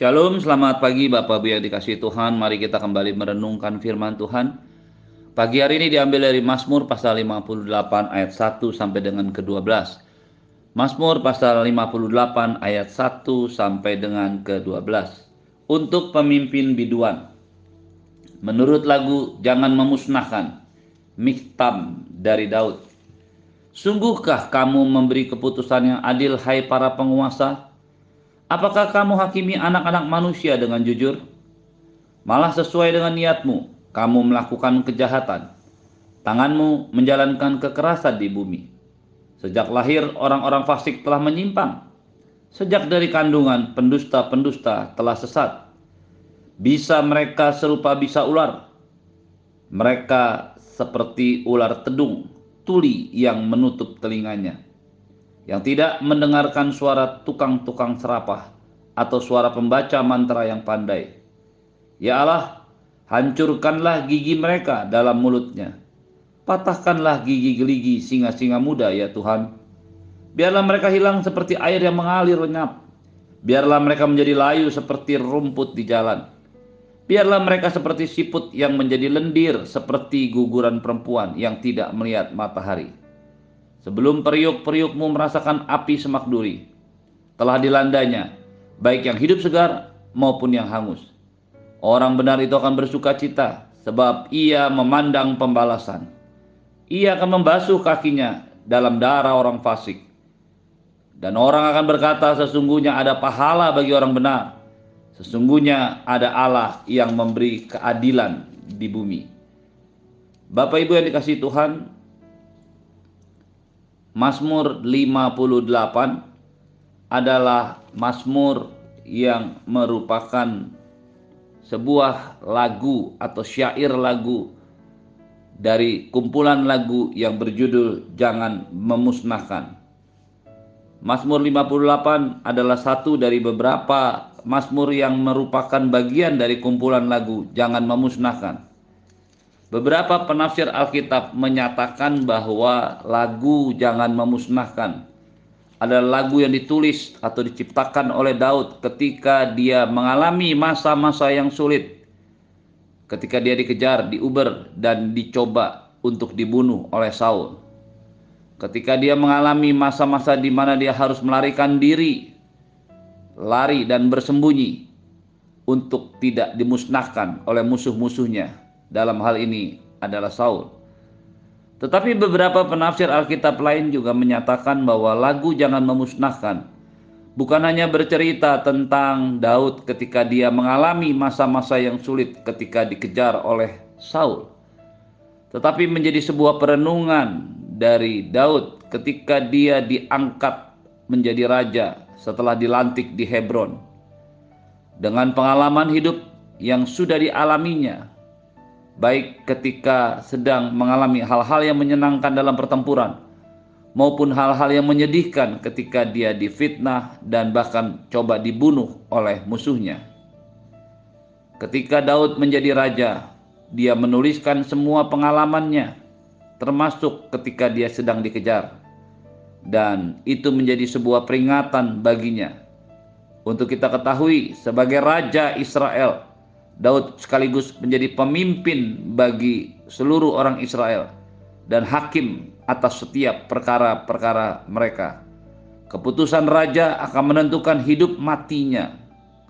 Shalom, selamat pagi Bapak Ibu yang dikasih Tuhan. Mari kita kembali merenungkan firman Tuhan. Pagi hari ini diambil dari Mazmur pasal 58 ayat 1 sampai dengan ke-12. Mazmur pasal 58 ayat 1 sampai dengan ke-12. Untuk pemimpin biduan. Menurut lagu Jangan Memusnahkan, Miktam dari Daud. Sungguhkah kamu memberi keputusan yang adil hai para penguasa? Apakah kamu hakimi anak-anak manusia dengan jujur? Malah sesuai dengan niatmu, kamu melakukan kejahatan. Tanganmu menjalankan kekerasan di bumi. Sejak lahir orang-orang fasik telah menyimpang. Sejak dari kandungan pendusta-pendusta telah sesat. Bisa mereka serupa bisa ular. Mereka seperti ular tedung, tuli yang menutup telinganya yang tidak mendengarkan suara tukang-tukang serapah atau suara pembaca mantra yang pandai. Ya Allah, hancurkanlah gigi mereka dalam mulutnya. Patahkanlah gigi geligi singa-singa muda ya Tuhan. Biarlah mereka hilang seperti air yang mengalir lenyap. Biarlah mereka menjadi layu seperti rumput di jalan. Biarlah mereka seperti siput yang menjadi lendir seperti guguran perempuan yang tidak melihat matahari sebelum periuk-periukmu merasakan api semak duri. Telah dilandanya, baik yang hidup segar maupun yang hangus. Orang benar itu akan bersuka cita, sebab ia memandang pembalasan. Ia akan membasuh kakinya dalam darah orang fasik. Dan orang akan berkata sesungguhnya ada pahala bagi orang benar. Sesungguhnya ada Allah yang memberi keadilan di bumi. Bapak Ibu yang dikasih Tuhan, Mazmur 58 adalah Mazmur yang merupakan sebuah lagu atau syair lagu dari kumpulan lagu yang berjudul Jangan Memusnahkan. Mazmur 58 adalah satu dari beberapa Mazmur yang merupakan bagian dari kumpulan lagu Jangan Memusnahkan. Beberapa penafsir Alkitab menyatakan bahwa lagu Jangan Memusnahkan adalah lagu yang ditulis atau diciptakan oleh Daud ketika dia mengalami masa-masa yang sulit. Ketika dia dikejar, diuber, dan dicoba untuk dibunuh oleh Saul. Ketika dia mengalami masa-masa di mana dia harus melarikan diri, lari dan bersembunyi untuk tidak dimusnahkan oleh musuh-musuhnya dalam hal ini adalah Saul. Tetapi beberapa penafsir Alkitab lain juga menyatakan bahwa lagu Jangan Memusnahkan bukan hanya bercerita tentang Daud ketika dia mengalami masa-masa yang sulit ketika dikejar oleh Saul. Tetapi menjadi sebuah perenungan dari Daud ketika dia diangkat menjadi raja setelah dilantik di Hebron. Dengan pengalaman hidup yang sudah dialaminya, baik ketika sedang mengalami hal-hal yang menyenangkan dalam pertempuran maupun hal-hal yang menyedihkan ketika dia difitnah dan bahkan coba dibunuh oleh musuhnya. Ketika Daud menjadi raja, dia menuliskan semua pengalamannya, termasuk ketika dia sedang dikejar. Dan itu menjadi sebuah peringatan baginya. Untuk kita ketahui sebagai raja Israel, Daud sekaligus menjadi pemimpin bagi seluruh orang Israel dan hakim atas setiap perkara-perkara mereka. Keputusan raja akan menentukan hidup matinya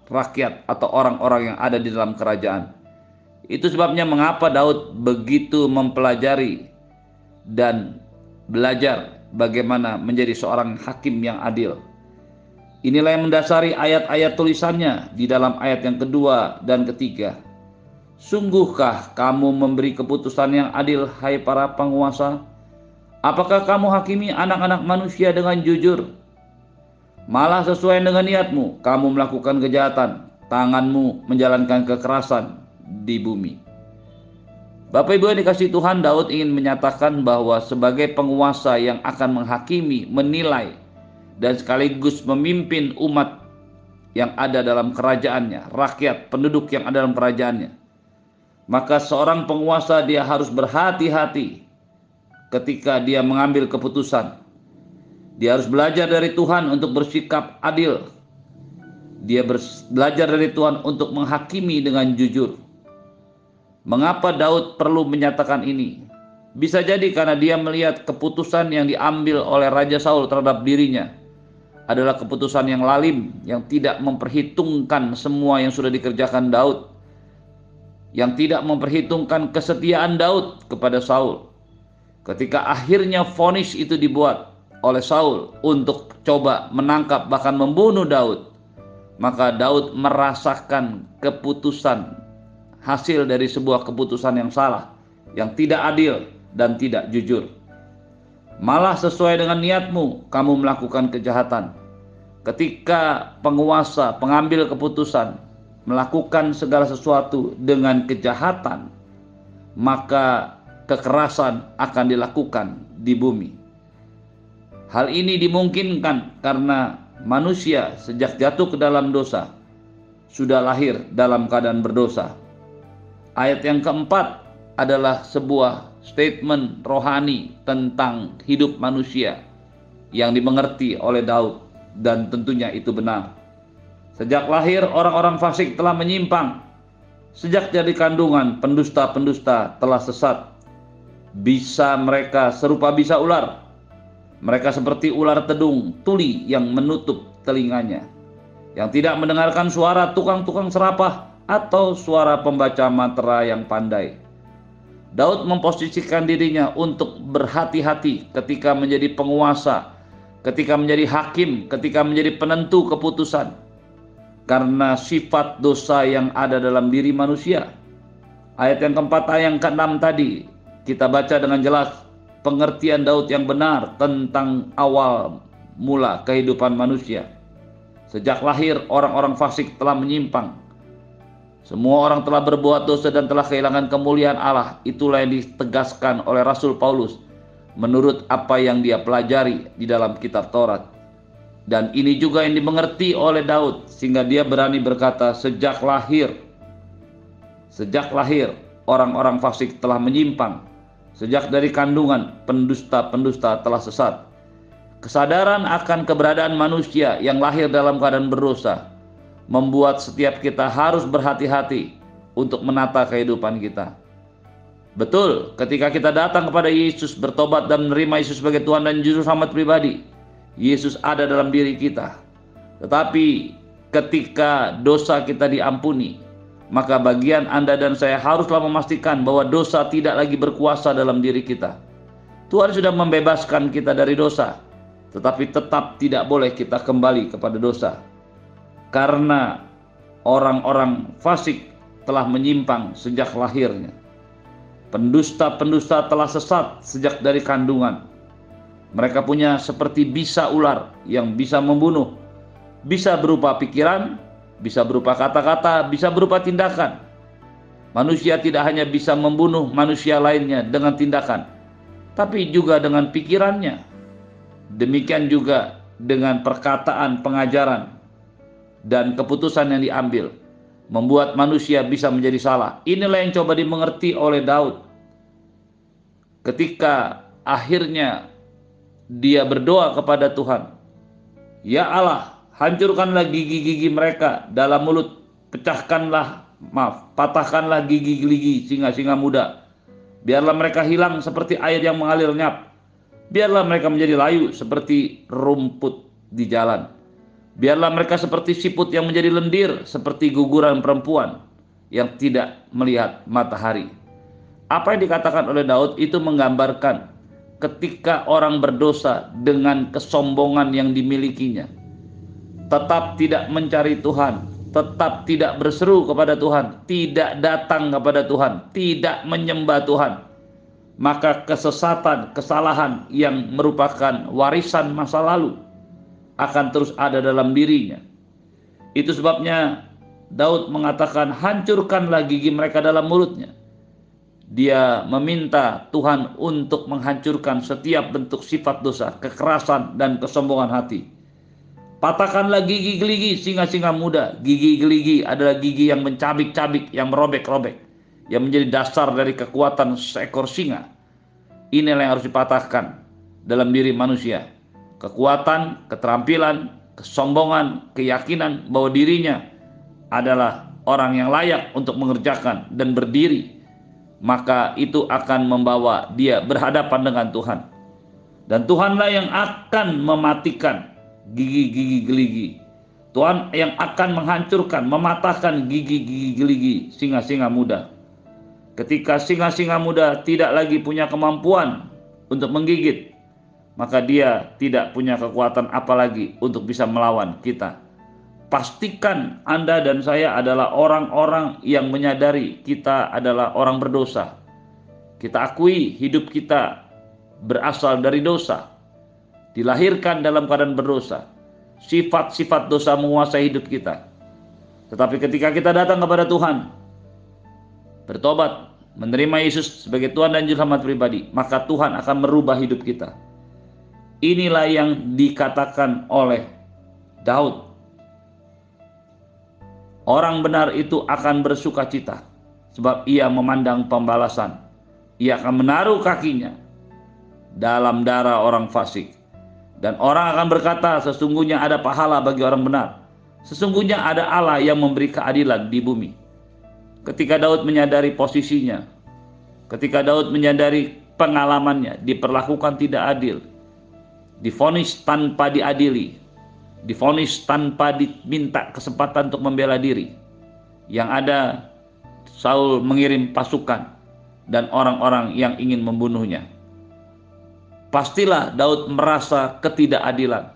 rakyat atau orang-orang yang ada di dalam kerajaan. Itu sebabnya mengapa Daud begitu mempelajari dan belajar bagaimana menjadi seorang hakim yang adil. Inilah yang mendasari ayat-ayat tulisannya di dalam ayat yang kedua dan ketiga. Sungguhkah kamu memberi keputusan yang adil, hai para penguasa? Apakah kamu hakimi anak-anak manusia dengan jujur? Malah sesuai dengan niatmu, kamu melakukan kejahatan, tanganmu menjalankan kekerasan di bumi. Bapak Ibu yang dikasih Tuhan, Daud ingin menyatakan bahwa sebagai penguasa yang akan menghakimi, menilai, dan sekaligus memimpin umat yang ada dalam kerajaannya, rakyat, penduduk yang ada dalam kerajaannya. Maka seorang penguasa dia harus berhati-hati ketika dia mengambil keputusan. Dia harus belajar dari Tuhan untuk bersikap adil. Dia belajar dari Tuhan untuk menghakimi dengan jujur. Mengapa Daud perlu menyatakan ini? Bisa jadi karena dia melihat keputusan yang diambil oleh Raja Saul terhadap dirinya adalah keputusan yang lalim, yang tidak memperhitungkan semua yang sudah dikerjakan Daud, yang tidak memperhitungkan kesetiaan Daud kepada Saul. Ketika akhirnya vonis itu dibuat oleh Saul untuk coba menangkap bahkan membunuh Daud, maka Daud merasakan keputusan hasil dari sebuah keputusan yang salah, yang tidak adil dan tidak jujur. Malah sesuai dengan niatmu, kamu melakukan kejahatan. Ketika penguasa, pengambil keputusan, melakukan segala sesuatu dengan kejahatan, maka kekerasan akan dilakukan di bumi. Hal ini dimungkinkan karena manusia sejak jatuh ke dalam dosa sudah lahir dalam keadaan berdosa. Ayat yang keempat adalah sebuah statement rohani tentang hidup manusia yang dimengerti oleh Daud dan tentunya itu benar. Sejak lahir orang-orang fasik telah menyimpang. Sejak jadi kandungan pendusta-pendusta telah sesat. Bisa mereka serupa bisa ular. Mereka seperti ular tedung tuli yang menutup telinganya. Yang tidak mendengarkan suara tukang-tukang serapah atau suara pembaca mantra yang pandai. Daud memposisikan dirinya untuk berhati-hati ketika menjadi penguasa, ketika menjadi hakim, ketika menjadi penentu keputusan. Karena sifat dosa yang ada dalam diri manusia. Ayat yang keempat, ayat yang keenam tadi kita baca dengan jelas pengertian Daud yang benar tentang awal mula kehidupan manusia. Sejak lahir orang-orang fasik telah menyimpang semua orang telah berbuat dosa dan telah kehilangan kemuliaan Allah. Itulah yang ditegaskan oleh Rasul Paulus menurut apa yang dia pelajari di dalam kitab Taurat. Dan ini juga yang dimengerti oleh Daud sehingga dia berani berkata sejak lahir sejak lahir orang-orang fasik telah menyimpang. Sejak dari kandungan pendusta-pendusta telah sesat. Kesadaran akan keberadaan manusia yang lahir dalam keadaan berdosa membuat setiap kita harus berhati-hati untuk menata kehidupan kita. Betul, ketika kita datang kepada Yesus, bertobat dan menerima Yesus sebagai Tuhan dan Juru Selamat pribadi, Yesus ada dalam diri kita. Tetapi ketika dosa kita diampuni, maka bagian Anda dan saya haruslah memastikan bahwa dosa tidak lagi berkuasa dalam diri kita. Tuhan sudah membebaskan kita dari dosa, tetapi tetap tidak boleh kita kembali kepada dosa karena orang-orang fasik telah menyimpang sejak lahirnya. Pendusta-pendusta telah sesat sejak dari kandungan. Mereka punya seperti bisa ular yang bisa membunuh, bisa berupa pikiran, bisa berupa kata-kata, bisa berupa tindakan. Manusia tidak hanya bisa membunuh manusia lainnya dengan tindakan, tapi juga dengan pikirannya. Demikian juga dengan perkataan pengajaran, dan keputusan yang diambil membuat manusia bisa menjadi salah. Inilah yang coba dimengerti oleh Daud. Ketika akhirnya dia berdoa kepada Tuhan, "Ya Allah, hancurkanlah gigi-gigi mereka dalam mulut, pecahkanlah, maaf, patahkanlah gigi-gigi singa-singa muda. Biarlah mereka hilang seperti air yang mengalir nyap. Biarlah mereka menjadi layu seperti rumput di jalan." Biarlah mereka seperti siput yang menjadi lendir, seperti guguran perempuan yang tidak melihat matahari. Apa yang dikatakan oleh Daud itu menggambarkan ketika orang berdosa dengan kesombongan yang dimilikinya, tetap tidak mencari Tuhan, tetap tidak berseru kepada Tuhan, tidak datang kepada Tuhan, tidak menyembah Tuhan, maka kesesatan, kesalahan yang merupakan warisan masa lalu akan terus ada dalam dirinya. Itu sebabnya Daud mengatakan hancurkanlah gigi mereka dalam mulutnya. Dia meminta Tuhan untuk menghancurkan setiap bentuk sifat dosa, kekerasan dan kesombongan hati. Patahkanlah gigi geligi singa-singa muda. Gigi geligi adalah gigi yang mencabik-cabik, yang merobek-robek. Yang menjadi dasar dari kekuatan seekor singa. Inilah yang harus dipatahkan dalam diri manusia kekuatan, keterampilan, kesombongan, keyakinan bahwa dirinya adalah orang yang layak untuk mengerjakan dan berdiri, maka itu akan membawa dia berhadapan dengan Tuhan. Dan Tuhanlah yang akan mematikan gigi-gigi geligi. Tuhan yang akan menghancurkan, mematahkan gigi-gigi geligi singa-singa muda. Ketika singa-singa muda tidak lagi punya kemampuan untuk menggigit, maka dia tidak punya kekuatan apalagi untuk bisa melawan kita pastikan Anda dan saya adalah orang-orang yang menyadari kita adalah orang berdosa. Kita akui hidup kita berasal dari dosa. Dilahirkan dalam keadaan berdosa. Sifat-sifat dosa menguasai hidup kita. Tetapi ketika kita datang kepada Tuhan, bertobat, menerima Yesus sebagai Tuhan dan Juru Selamat pribadi, maka Tuhan akan merubah hidup kita. Inilah yang dikatakan oleh Daud Orang benar itu akan bersuka cita sebab ia memandang pembalasan. Ia akan menaruh kakinya dalam darah orang fasik. Dan orang akan berkata sesungguhnya ada pahala bagi orang benar. Sesungguhnya ada Allah yang memberi keadilan di bumi. Ketika Daud menyadari posisinya, ketika Daud menyadari pengalamannya diperlakukan tidak adil, difonis tanpa diadili, difonis tanpa diminta kesempatan untuk membela diri. Yang ada Saul mengirim pasukan dan orang-orang yang ingin membunuhnya. Pastilah Daud merasa ketidakadilan.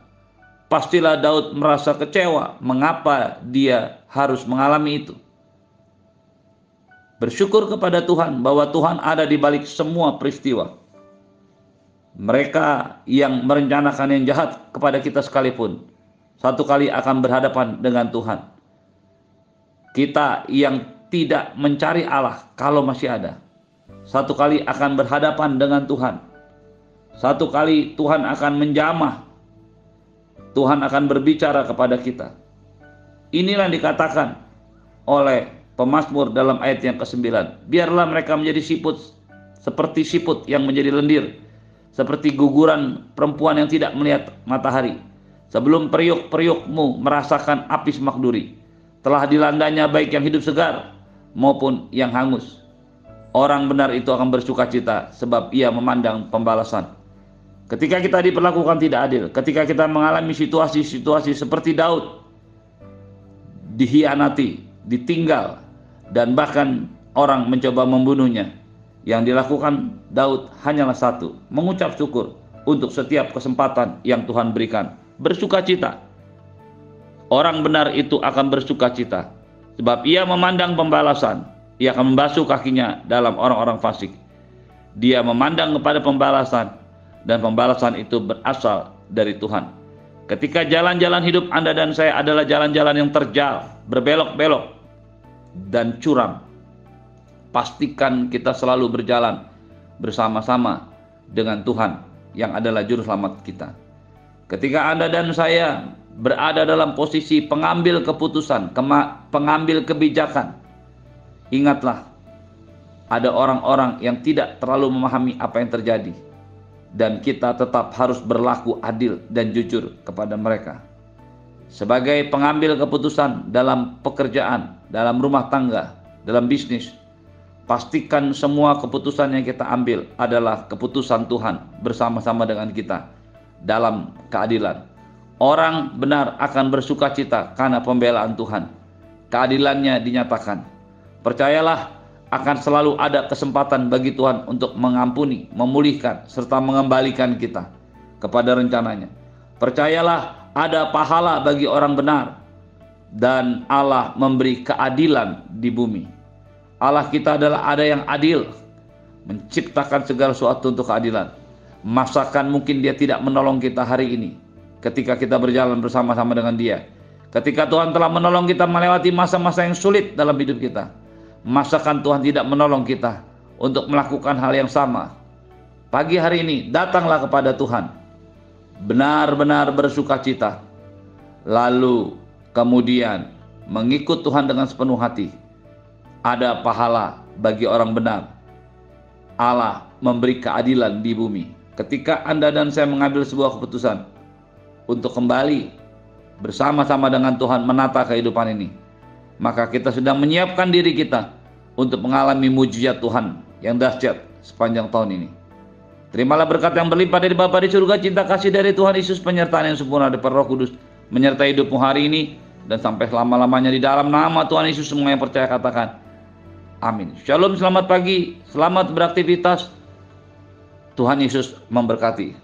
Pastilah Daud merasa kecewa mengapa dia harus mengalami itu. Bersyukur kepada Tuhan bahwa Tuhan ada di balik semua peristiwa. Mereka yang merencanakan yang jahat kepada kita sekalipun satu kali akan berhadapan dengan Tuhan. Kita yang tidak mencari Allah kalau masih ada, satu kali akan berhadapan dengan Tuhan. Satu kali Tuhan akan menjamah. Tuhan akan berbicara kepada kita. Inilah yang dikatakan oleh pemazmur dalam ayat yang ke-9. Biarlah mereka menjadi siput seperti siput yang menjadi lendir, seperti guguran perempuan yang tidak melihat matahari sebelum periuk-periukmu merasakan api semak duri. Telah dilandanya baik yang hidup segar maupun yang hangus. Orang benar itu akan bersuka cita sebab ia memandang pembalasan. Ketika kita diperlakukan tidak adil, ketika kita mengalami situasi-situasi seperti Daud, dihianati, ditinggal, dan bahkan orang mencoba membunuhnya, yang dilakukan Daud hanyalah satu, mengucap syukur untuk setiap kesempatan yang Tuhan berikan bersuka cita. Orang benar itu akan bersuka cita, sebab ia memandang pembalasan, ia akan membasuh kakinya dalam orang-orang fasik. Dia memandang kepada pembalasan, dan pembalasan itu berasal dari Tuhan. Ketika jalan-jalan hidup Anda dan saya adalah jalan-jalan yang terjal, berbelok-belok, dan curam, pastikan kita selalu berjalan bersama-sama dengan Tuhan yang adalah juru selamat kita. Ketika Anda dan saya berada dalam posisi pengambil keputusan, pengambil kebijakan, ingatlah ada orang-orang yang tidak terlalu memahami apa yang terjadi dan kita tetap harus berlaku adil dan jujur kepada mereka. Sebagai pengambil keputusan dalam pekerjaan, dalam rumah tangga, dalam bisnis, pastikan semua keputusan yang kita ambil adalah keputusan Tuhan bersama-sama dengan kita dalam keadilan. Orang benar akan bersuka cita karena pembelaan Tuhan. Keadilannya dinyatakan. Percayalah akan selalu ada kesempatan bagi Tuhan untuk mengampuni, memulihkan, serta mengembalikan kita kepada rencananya. Percayalah ada pahala bagi orang benar dan Allah memberi keadilan di bumi. Allah kita adalah ada yang adil, menciptakan segala sesuatu untuk keadilan Masakan mungkin dia tidak menolong kita hari ini ketika kita berjalan bersama-sama dengan dia. Ketika Tuhan telah menolong kita melewati masa-masa yang sulit dalam hidup kita. Masakan Tuhan tidak menolong kita untuk melakukan hal yang sama. Pagi hari ini datanglah kepada Tuhan. Benar-benar bersuka cita. Lalu kemudian mengikut Tuhan dengan sepenuh hati. Ada pahala bagi orang benar. Allah memberi keadilan di bumi ketika Anda dan saya mengambil sebuah keputusan untuk kembali bersama-sama dengan Tuhan menata kehidupan ini. Maka kita sedang menyiapkan diri kita untuk mengalami mujizat Tuhan yang dahsyat sepanjang tahun ini. Terimalah berkat yang berlimpah dari Bapa di surga, cinta kasih dari Tuhan Yesus, penyertaan yang sempurna dari Roh Kudus, menyertai hidupmu hari ini dan sampai selama-lamanya di dalam nama Tuhan Yesus semua yang percaya katakan amin. Shalom, selamat pagi, selamat beraktivitas. Tuhan Yesus memberkati.